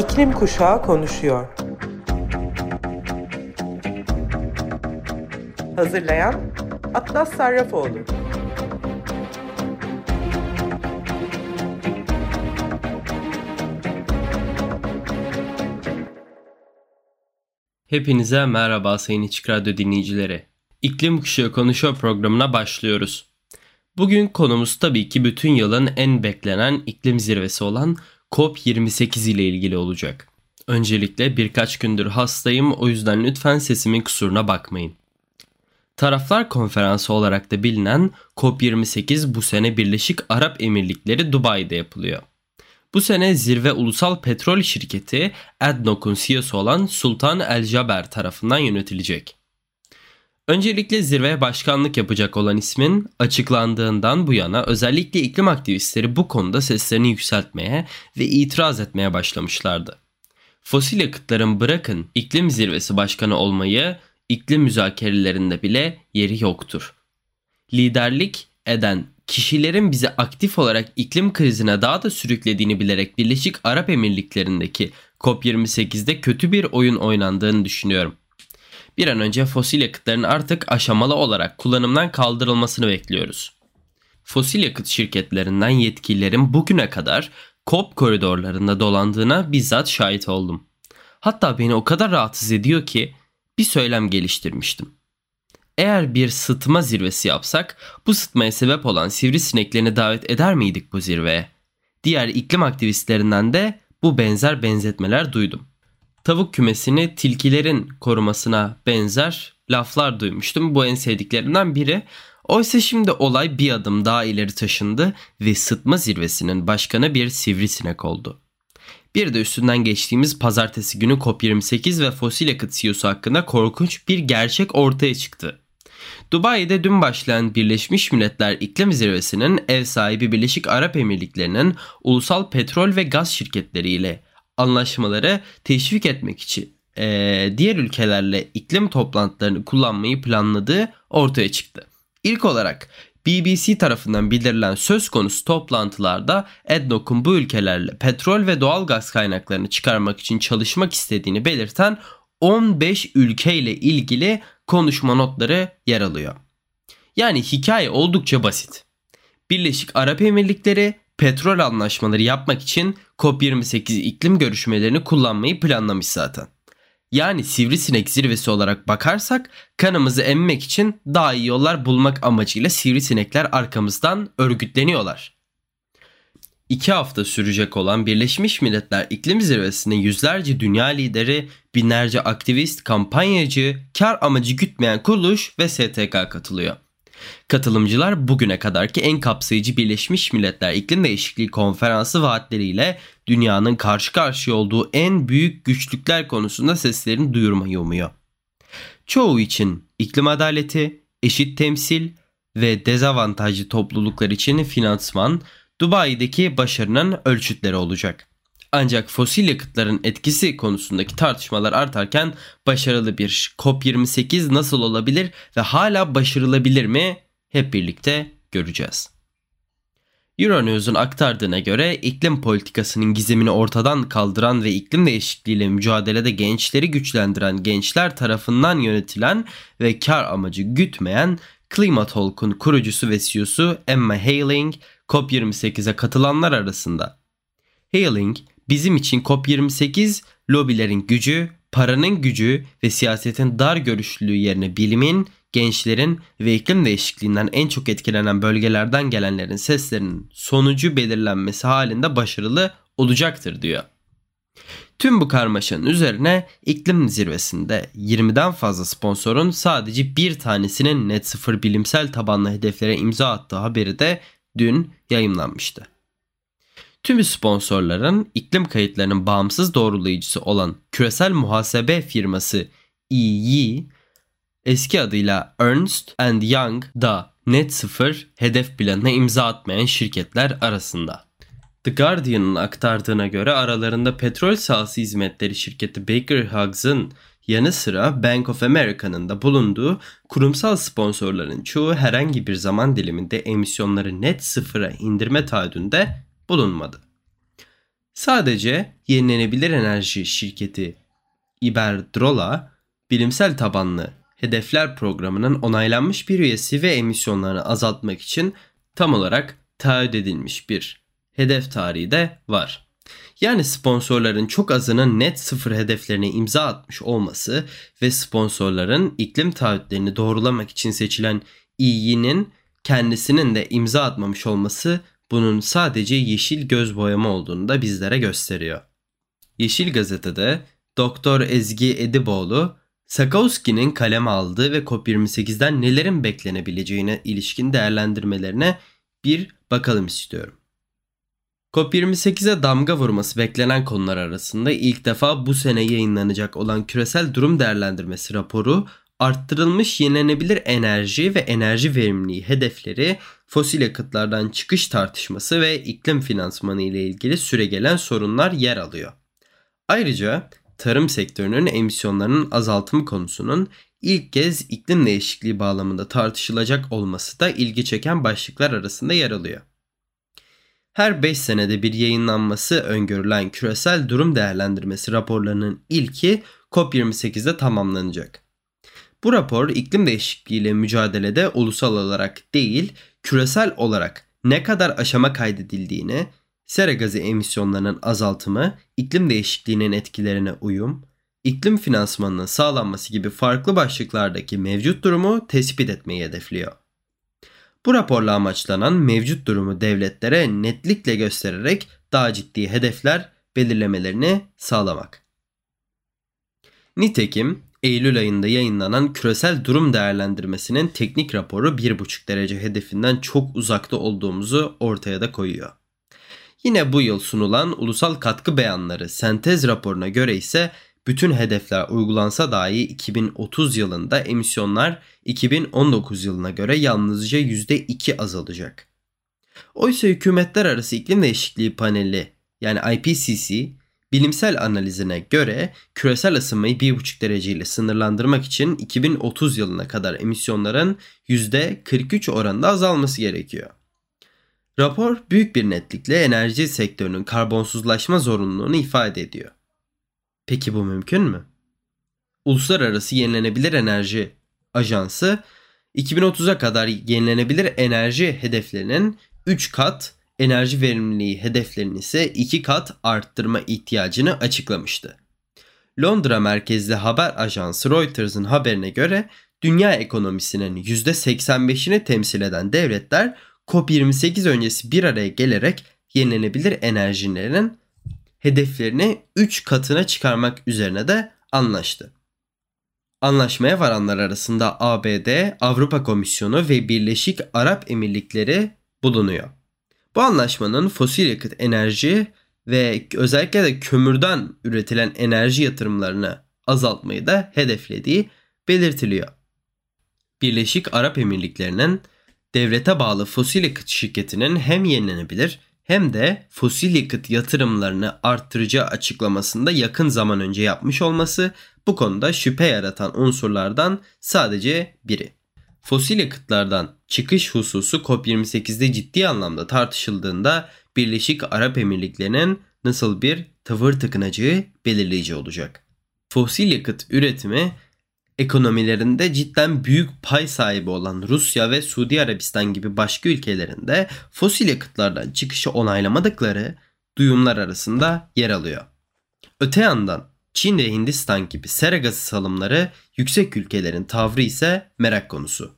İklim Kuşağı konuşuyor. Hazırlayan Atlas Sarrafoğlu. Hepinize merhaba Sayın İçik Radyo dinleyicileri. İklim Kuşağı Konuşuyor programına başlıyoruz. Bugün konumuz tabii ki bütün yılın en beklenen iklim zirvesi olan COP28 ile ilgili olacak. Öncelikle birkaç gündür hastayım o yüzden lütfen sesimin kusuruna bakmayın. Taraflar Konferansı olarak da bilinen COP28 bu sene Birleşik Arap Emirlikleri Dubai'de yapılıyor. Bu sene zirve ulusal petrol şirketi ADNOC'un CEO'su olan Sultan El Jaber tarafından yönetilecek. Öncelikle zirveye başkanlık yapacak olan ismin açıklandığından bu yana özellikle iklim aktivistleri bu konuda seslerini yükseltmeye ve itiraz etmeye başlamışlardı. Fosil yakıtların bırakın iklim zirvesi başkanı olmayı iklim müzakerelerinde bile yeri yoktur. Liderlik eden kişilerin bizi aktif olarak iklim krizine daha da sürüklediğini bilerek Birleşik Arap Emirlikleri'ndeki COP28'de kötü bir oyun oynandığını düşünüyorum. Bir an önce fosil yakıtların artık aşamalı olarak kullanımdan kaldırılmasını bekliyoruz. Fosil yakıt şirketlerinden yetkililerin bugüne kadar COP koridorlarında dolandığına bizzat şahit oldum. Hatta beni o kadar rahatsız ediyor ki bir söylem geliştirmiştim. Eğer bir sıtma zirvesi yapsak bu sıtmaya sebep olan sivrisineklerini davet eder miydik bu zirveye? Diğer iklim aktivistlerinden de bu benzer benzetmeler duydum. Tavuk kümesini tilkilerin korumasına benzer laflar duymuştum. Bu en sevdiklerimden biri. Oysa şimdi olay bir adım daha ileri taşındı ve sıtma zirvesinin başkanı bir sivrisinek oldu. Bir de üstünden geçtiğimiz pazartesi günü COP28 ve fosil yakıt CEO'su hakkında korkunç bir gerçek ortaya çıktı. Dubai'de dün başlayan Birleşmiş Milletler İklim Zirvesi'nin ev sahibi Birleşik Arap Emirlikleri'nin ulusal petrol ve gaz şirketleriyle anlaşmaları teşvik etmek için e, diğer ülkelerle iklim toplantılarını kullanmayı planladığı ortaya çıktı. İlk olarak BBC tarafından bildirilen söz konusu toplantılarda EDNOC'un bu ülkelerle petrol ve doğal gaz kaynaklarını çıkarmak için çalışmak istediğini belirten 15 ülke ile ilgili konuşma notları yer alıyor. Yani hikaye oldukça basit. Birleşik Arap Emirlikleri petrol anlaşmaları yapmak için COP28 iklim görüşmelerini kullanmayı planlamış zaten. Yani sivrisinek zirvesi olarak bakarsak kanımızı emmek için daha iyi yollar bulmak amacıyla sivrisinekler arkamızdan örgütleniyorlar. İki hafta sürecek olan Birleşmiş Milletler İklim Zirvesi'ne yüzlerce dünya lideri, binlerce aktivist, kampanyacı, kar amacı gütmeyen kuruluş ve STK katılıyor. Katılımcılar bugüne kadarki en kapsayıcı Birleşmiş Milletler İklim Değişikliği Konferansı vaatleriyle dünyanın karşı karşıya olduğu en büyük güçlükler konusunda seslerini duyurmayı umuyor. Çoğu için iklim adaleti, eşit temsil ve dezavantajlı topluluklar için finansman Dubai'deki başarının ölçütleri olacak. Ancak fosil yakıtların etkisi konusundaki tartışmalar artarken başarılı bir COP28 nasıl olabilir ve hala başarılabilir mi hep birlikte göreceğiz. Euronews'un aktardığına göre iklim politikasının gizemini ortadan kaldıran ve iklim değişikliğiyle mücadelede gençleri güçlendiren gençler tarafından yönetilen ve kar amacı gütmeyen Climatalk'un kurucusu ve CEO'su Emma Haling COP28'e katılanlar arasında. Haling Bizim için COP28 lobilerin gücü, paranın gücü ve siyasetin dar görüşlülüğü yerine bilimin, gençlerin ve iklim değişikliğinden en çok etkilenen bölgelerden gelenlerin seslerinin sonucu belirlenmesi halinde başarılı olacaktır diyor. Tüm bu karmaşanın üzerine iklim zirvesinde 20'den fazla sponsorun sadece bir tanesinin net sıfır bilimsel tabanlı hedeflere imza attığı haberi de dün yayımlanmıştı. Tüm sponsorların iklim kayıtlarının bağımsız doğrulayıcısı olan küresel muhasebe firması EY, eski adıyla Ernst and Young da net sıfır hedef planına imza atmayan şirketler arasında. The Guardian'ın aktardığına göre aralarında petrol sahası hizmetleri şirketi Baker Huggs'ın yanı sıra Bank of America'nın da bulunduğu kurumsal sponsorların çoğu herhangi bir zaman diliminde emisyonları net sıfıra indirme taahhüdünde bulunmadı. Sadece yenilenebilir enerji şirketi Iberdrola bilimsel tabanlı hedefler programının onaylanmış bir üyesi ve emisyonlarını azaltmak için tam olarak taahhüt edilmiş bir hedef tarihi de var. Yani sponsorların çok azının net sıfır hedeflerine imza atmış olması ve sponsorların iklim taahhütlerini doğrulamak için seçilen İYİ'nin kendisinin de imza atmamış olması bunun sadece yeşil göz boyama olduğunu da bizlere gösteriyor. Yeşil Gazete'de Doktor Ezgi Ediboğlu Sakowski'nin kalem aldığı ve COP28'den nelerin beklenebileceğine ilişkin değerlendirmelerine bir bakalım istiyorum. COP28'e damga vurması beklenen konular arasında ilk defa bu sene yayınlanacak olan küresel durum değerlendirmesi raporu arttırılmış yenilenebilir enerji ve enerji verimliliği hedefleri, fosil yakıtlardan çıkış tartışması ve iklim finansmanı ile ilgili süregelen sorunlar yer alıyor. Ayrıca tarım sektörünün emisyonlarının azaltımı konusunun ilk kez iklim değişikliği bağlamında tartışılacak olması da ilgi çeken başlıklar arasında yer alıyor. Her 5 senede bir yayınlanması öngörülen küresel durum değerlendirmesi raporlarının ilki COP28'de tamamlanacak. Bu rapor iklim değişikliğiyle mücadelede ulusal olarak değil, küresel olarak ne kadar aşama kaydedildiğini, sera gazı emisyonlarının azaltımı, iklim değişikliğinin etkilerine uyum, iklim finansmanının sağlanması gibi farklı başlıklardaki mevcut durumu tespit etmeyi hedefliyor. Bu raporla amaçlanan mevcut durumu devletlere netlikle göstererek daha ciddi hedefler belirlemelerini sağlamak. Nitekim Eylül ayında yayınlanan küresel durum değerlendirmesinin teknik raporu 1,5 derece hedefinden çok uzakta olduğumuzu ortaya da koyuyor. Yine bu yıl sunulan ulusal katkı beyanları sentez raporuna göre ise bütün hedefler uygulansa dahi 2030 yılında emisyonlar 2019 yılına göre yalnızca %2 azalacak. Oysa hükümetler arası iklim değişikliği paneli yani IPCC bilimsel analizine göre küresel ısınmayı 1,5 derece ile sınırlandırmak için 2030 yılına kadar emisyonların %43 oranında azalması gerekiyor. Rapor büyük bir netlikle enerji sektörünün karbonsuzlaşma zorunluluğunu ifade ediyor. Peki bu mümkün mü? Uluslararası Yenilenebilir Enerji Ajansı 2030'a kadar yenilenebilir enerji hedeflerinin 3 kat, enerji verimliliği hedeflerinin ise 2 kat arttırma ihtiyacını açıklamıştı. Londra merkezli haber ajansı Reuters'ın haberine göre dünya ekonomisinin %85'ini temsil eden devletler COP28 öncesi bir araya gelerek yenilenebilir enerjilerin hedeflerini 3 katına çıkarmak üzerine de anlaştı. Anlaşmaya varanlar arasında ABD, Avrupa Komisyonu ve Birleşik Arap Emirlikleri bulunuyor. Bu anlaşmanın fosil yakıt enerji ve özellikle de kömürden üretilen enerji yatırımlarını azaltmayı da hedeflediği belirtiliyor. Birleşik Arap Emirlikleri'nin devlete bağlı fosil yakıt şirketinin hem yenilenebilir hem de fosil yakıt yatırımlarını arttıracağı açıklamasında yakın zaman önce yapmış olması bu konuda şüphe yaratan unsurlardan sadece biri. Fosil yakıtlardan çıkış hususu COP28'de ciddi anlamda tartışıldığında Birleşik Arap Emirlikleri'nin nasıl bir tavır tıkınacağı belirleyici olacak. Fosil yakıt üretimi ekonomilerinde cidden büyük pay sahibi olan Rusya ve Suudi Arabistan gibi başka ülkelerinde fosil yakıtlardan çıkışı onaylamadıkları duyumlar arasında yer alıyor. Öte yandan Çin ve Hindistan gibi sera gazı salımları yüksek ülkelerin tavrı ise merak konusu.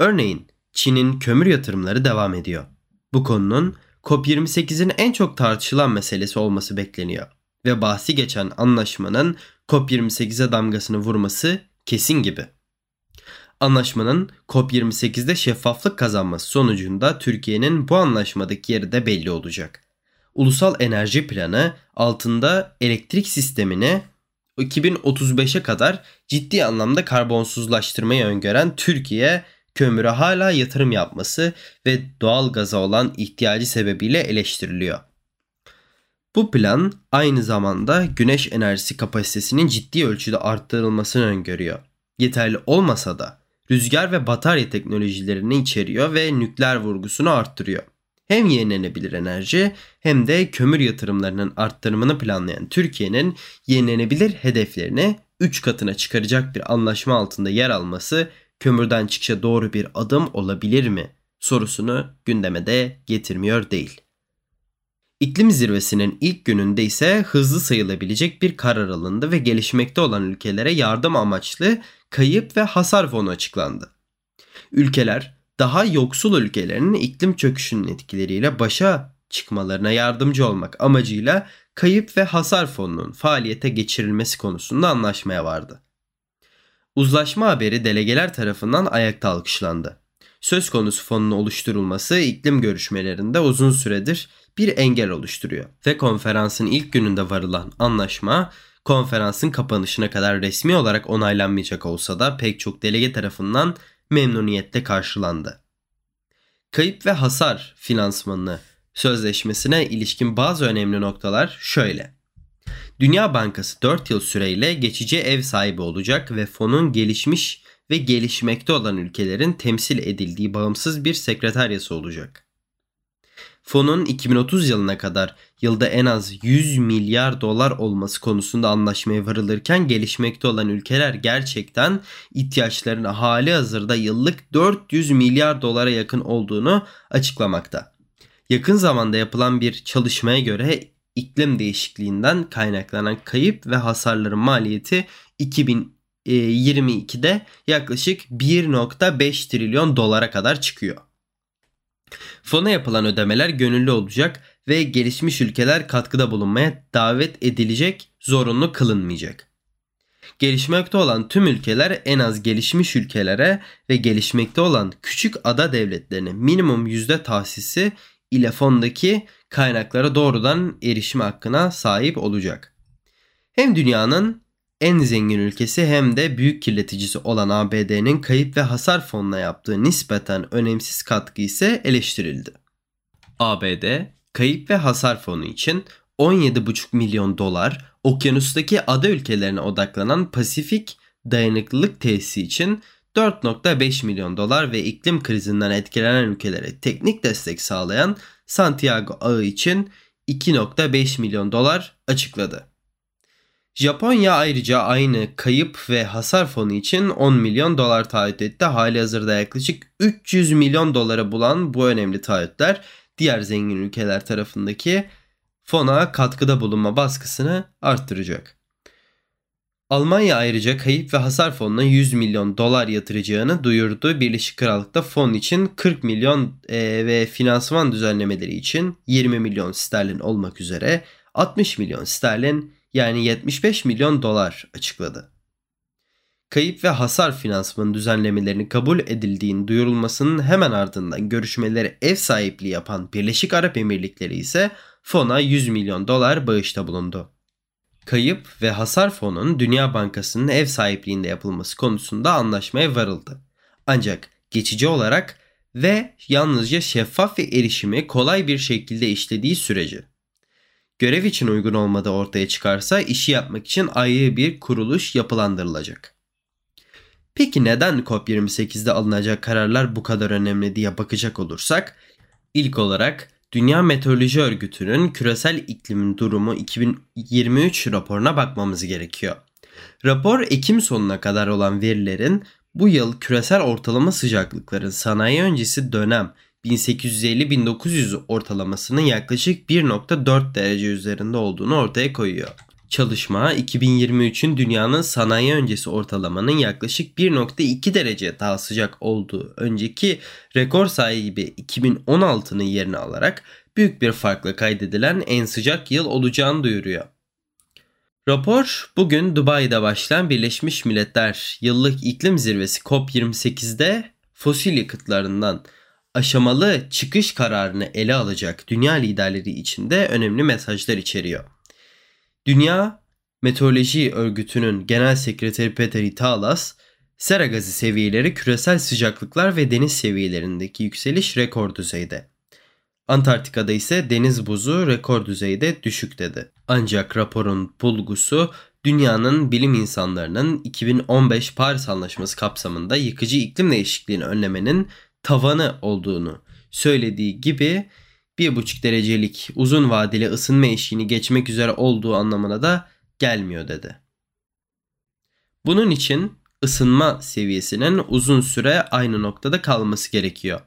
Örneğin Çin'in kömür yatırımları devam ediyor. Bu konunun COP28'in en çok tartışılan meselesi olması bekleniyor ve bahsi geçen anlaşmanın COP28'e damgasını vurması kesin gibi. Anlaşmanın COP28'de şeffaflık kazanması sonucunda Türkiye'nin bu anlaşmadaki yeri de belli olacak. Ulusal Enerji Planı altında elektrik sistemini 2035'e kadar ciddi anlamda karbonsuzlaştırmayı öngören Türkiye kömüre hala yatırım yapması ve doğal gaza olan ihtiyacı sebebiyle eleştiriliyor. Bu plan aynı zamanda güneş enerjisi kapasitesinin ciddi ölçüde arttırılmasını öngörüyor. Yeterli olmasa da rüzgar ve batarya teknolojilerini içeriyor ve nükleer vurgusunu arttırıyor. Hem yenilenebilir enerji hem de kömür yatırımlarının arttırımını planlayan Türkiye'nin yenilenebilir hedeflerini 3 katına çıkaracak bir anlaşma altında yer alması kömürden çıkışa doğru bir adım olabilir mi sorusunu gündeme de getirmiyor değil. İklim zirvesinin ilk gününde ise hızlı sayılabilecek bir karar alındı ve gelişmekte olan ülkelere yardım amaçlı kayıp ve hasar fonu açıklandı. Ülkeler daha yoksul ülkelerin iklim çöküşünün etkileriyle başa çıkmalarına yardımcı olmak amacıyla kayıp ve hasar fonunun faaliyete geçirilmesi konusunda anlaşmaya vardı. Uzlaşma haberi delegeler tarafından ayakta alkışlandı. Söz konusu fonun oluşturulması iklim görüşmelerinde uzun süredir bir engel oluşturuyor ve konferansın ilk gününde varılan anlaşma konferansın kapanışına kadar resmi olarak onaylanmayacak olsa da pek çok delege tarafından memnuniyetle karşılandı. Kayıp ve hasar finansmanı sözleşmesine ilişkin bazı önemli noktalar şöyle. Dünya Bankası 4 yıl süreyle geçici ev sahibi olacak ve fonun gelişmiş ve gelişmekte olan ülkelerin temsil edildiği bağımsız bir sekreteryası olacak. Fonun 2030 yılına kadar yılda en az 100 milyar dolar olması konusunda anlaşmaya varılırken gelişmekte olan ülkeler gerçekten ihtiyaçlarını hali hazırda yıllık 400 milyar dolara yakın olduğunu açıklamakta. Yakın zamanda yapılan bir çalışmaya göre iklim değişikliğinden kaynaklanan kayıp ve hasarların maliyeti 2022'de yaklaşık 1.5 trilyon dolara kadar çıkıyor. Fona yapılan ödemeler gönüllü olacak ve gelişmiş ülkeler katkıda bulunmaya davet edilecek, zorunlu kılınmayacak. Gelişmekte olan tüm ülkeler en az gelişmiş ülkelere ve gelişmekte olan küçük ada devletlerine minimum yüzde tahsisi ile fondaki kaynaklara doğrudan erişim hakkına sahip olacak. Hem dünyanın en zengin ülkesi hem de büyük kirleticisi olan ABD'nin kayıp ve hasar fonuna yaptığı nispeten önemsiz katkı ise eleştirildi. ABD, kayıp ve hasar fonu için 17,5 milyon dolar, okyanustaki ada ülkelerine odaklanan Pasifik dayanıklılık tesisi için 4.5 milyon dolar ve iklim krizinden etkilenen ülkelere teknik destek sağlayan Santiago ağı için 2.5 milyon dolar açıkladı. Japonya ayrıca aynı kayıp ve hasar fonu için 10 milyon dolar taahhüt etti. Hali hazırda yaklaşık 300 milyon dolara bulan bu önemli taahhütler diğer zengin ülkeler tarafındaki fona katkıda bulunma baskısını arttıracak. Almanya ayrıca kayıp ve hasar fonuna 100 milyon dolar yatıracağını duyurdu. Birleşik Krallık'ta fon için 40 milyon e, ve finansman düzenlemeleri için 20 milyon sterlin olmak üzere 60 milyon sterlin yani 75 milyon dolar açıkladı. Kayıp ve hasar finansmanı düzenlemelerini kabul edildiğini duyurulmasının hemen ardından görüşmeleri ev sahipliği yapan Birleşik Arap Emirlikleri ise fona 100 milyon dolar bağışta bulundu. Kayıp ve hasar fonun Dünya Bankası'nın ev sahipliğinde yapılması konusunda anlaşmaya varıldı. Ancak geçici olarak ve yalnızca şeffaf ve erişimi kolay bir şekilde işlediği sürece görev için uygun olmadığı ortaya çıkarsa işi yapmak için ayrı bir kuruluş yapılandırılacak. Peki neden COP28'de alınacak kararlar bu kadar önemli diye bakacak olursak, ilk olarak Dünya Meteoroloji Örgütü'nün küresel iklimin durumu 2023 raporuna bakmamız gerekiyor. Rapor Ekim sonuna kadar olan verilerin bu yıl küresel ortalama sıcaklıkların sanayi öncesi dönem 1850-1900 ortalamasının yaklaşık 1.4 derece üzerinde olduğunu ortaya koyuyor. Çalışma 2023'ün dünyanın sanayi öncesi ortalamanın yaklaşık 1.2 derece daha sıcak olduğu önceki rekor sahibi 2016'nın yerini alarak büyük bir farkla kaydedilen en sıcak yıl olacağını duyuruyor. Rapor bugün Dubai'de başlayan Birleşmiş Milletler Yıllık İklim Zirvesi COP28'de fosil yakıtlarından aşamalı çıkış kararını ele alacak dünya liderleri için de önemli mesajlar içeriyor. Dünya Meteoroloji Örgütü'nün Genel Sekreteri Peter Italas, sera gazı seviyeleri küresel sıcaklıklar ve deniz seviyelerindeki yükseliş rekor düzeyde. Antarktika'da ise deniz buzu rekor düzeyde düşük dedi. Ancak raporun bulgusu dünyanın bilim insanlarının 2015 Paris Anlaşması kapsamında yıkıcı iklim değişikliğini önlemenin tavanı olduğunu söylediği gibi 1,5 derecelik uzun vadeli ısınma eşiğini geçmek üzere olduğu anlamına da gelmiyor dedi. Bunun için ısınma seviyesinin uzun süre aynı noktada kalması gerekiyor.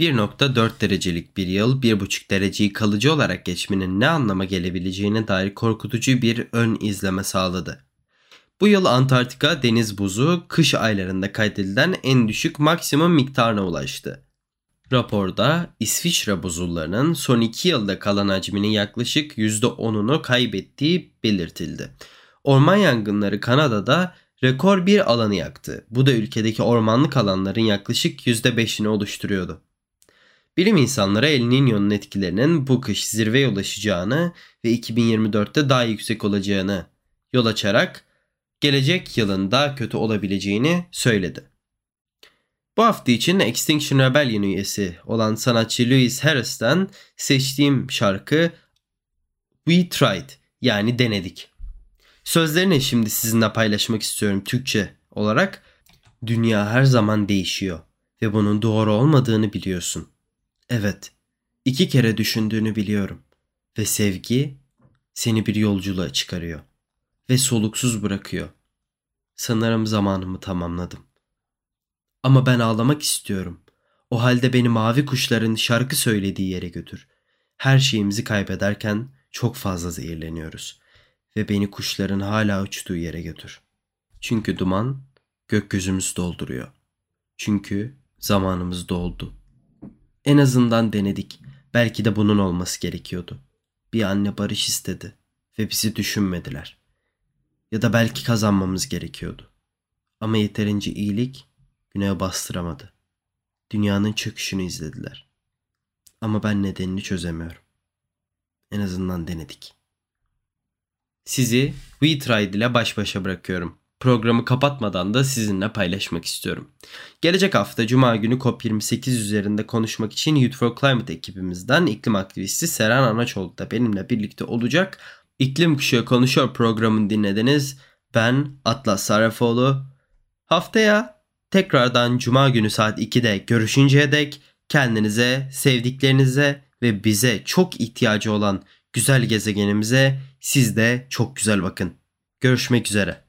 1.4 derecelik bir yıl 1.5 dereceyi kalıcı olarak geçmenin ne anlama gelebileceğine dair korkutucu bir ön izleme sağladı. Bu yıl Antarktika deniz buzu kış aylarında kaydedilen en düşük maksimum miktarına ulaştı. Raporda İsviçre buzullarının son 2 yılda kalan hacminin yaklaşık %10'unu kaybettiği belirtildi. Orman yangınları Kanada'da rekor bir alanı yaktı. Bu da ülkedeki ormanlık alanların yaklaşık %5'ini oluşturuyordu. Bilim insanları El Niño'nun etkilerinin bu kış zirveye ulaşacağını ve 2024'te daha yüksek olacağını yol açarak gelecek yılın daha kötü olabileceğini söyledi. Bu hafta için Extinction Rebellion üyesi olan sanatçı Louis Harris'ten seçtiğim şarkı We Tried yani denedik. Sözlerini şimdi sizinle paylaşmak istiyorum Türkçe olarak. Dünya her zaman değişiyor ve bunun doğru olmadığını biliyorsun. Evet, iki kere düşündüğünü biliyorum ve sevgi seni bir yolculuğa çıkarıyor ve soluksuz bırakıyor. Sanırım zamanımı tamamladım. Ama ben ağlamak istiyorum. O halde beni mavi kuşların şarkı söylediği yere götür. Her şeyimizi kaybederken çok fazla zehirleniyoruz ve beni kuşların hala uçtuğu yere götür. Çünkü duman gökyüzümüzü dolduruyor. Çünkü zamanımız doldu. En azından denedik. Belki de bunun olması gerekiyordu. Bir anne barış istedi ve bizi düşünmediler. Ya da belki kazanmamız gerekiyordu. Ama yeterince iyilik güneğe bastıramadı. Dünyanın çöküşünü izlediler. Ama ben nedenini çözemiyorum. En azından denedik. Sizi We Tried ile baş başa bırakıyorum. Programı kapatmadan da sizinle paylaşmak istiyorum. Gelecek hafta Cuma günü COP28 üzerinde konuşmak için Youth for Climate ekibimizden iklim aktivisti Seren Anaçoğlu da benimle birlikte olacak. İklim Kuşağı Konuşuyor programını dinlediniz. Ben Atlas Sarrafoğlu. Haftaya tekrardan Cuma günü saat 2'de görüşünceye dek kendinize, sevdiklerinize ve bize çok ihtiyacı olan güzel gezegenimize siz de çok güzel bakın. Görüşmek üzere.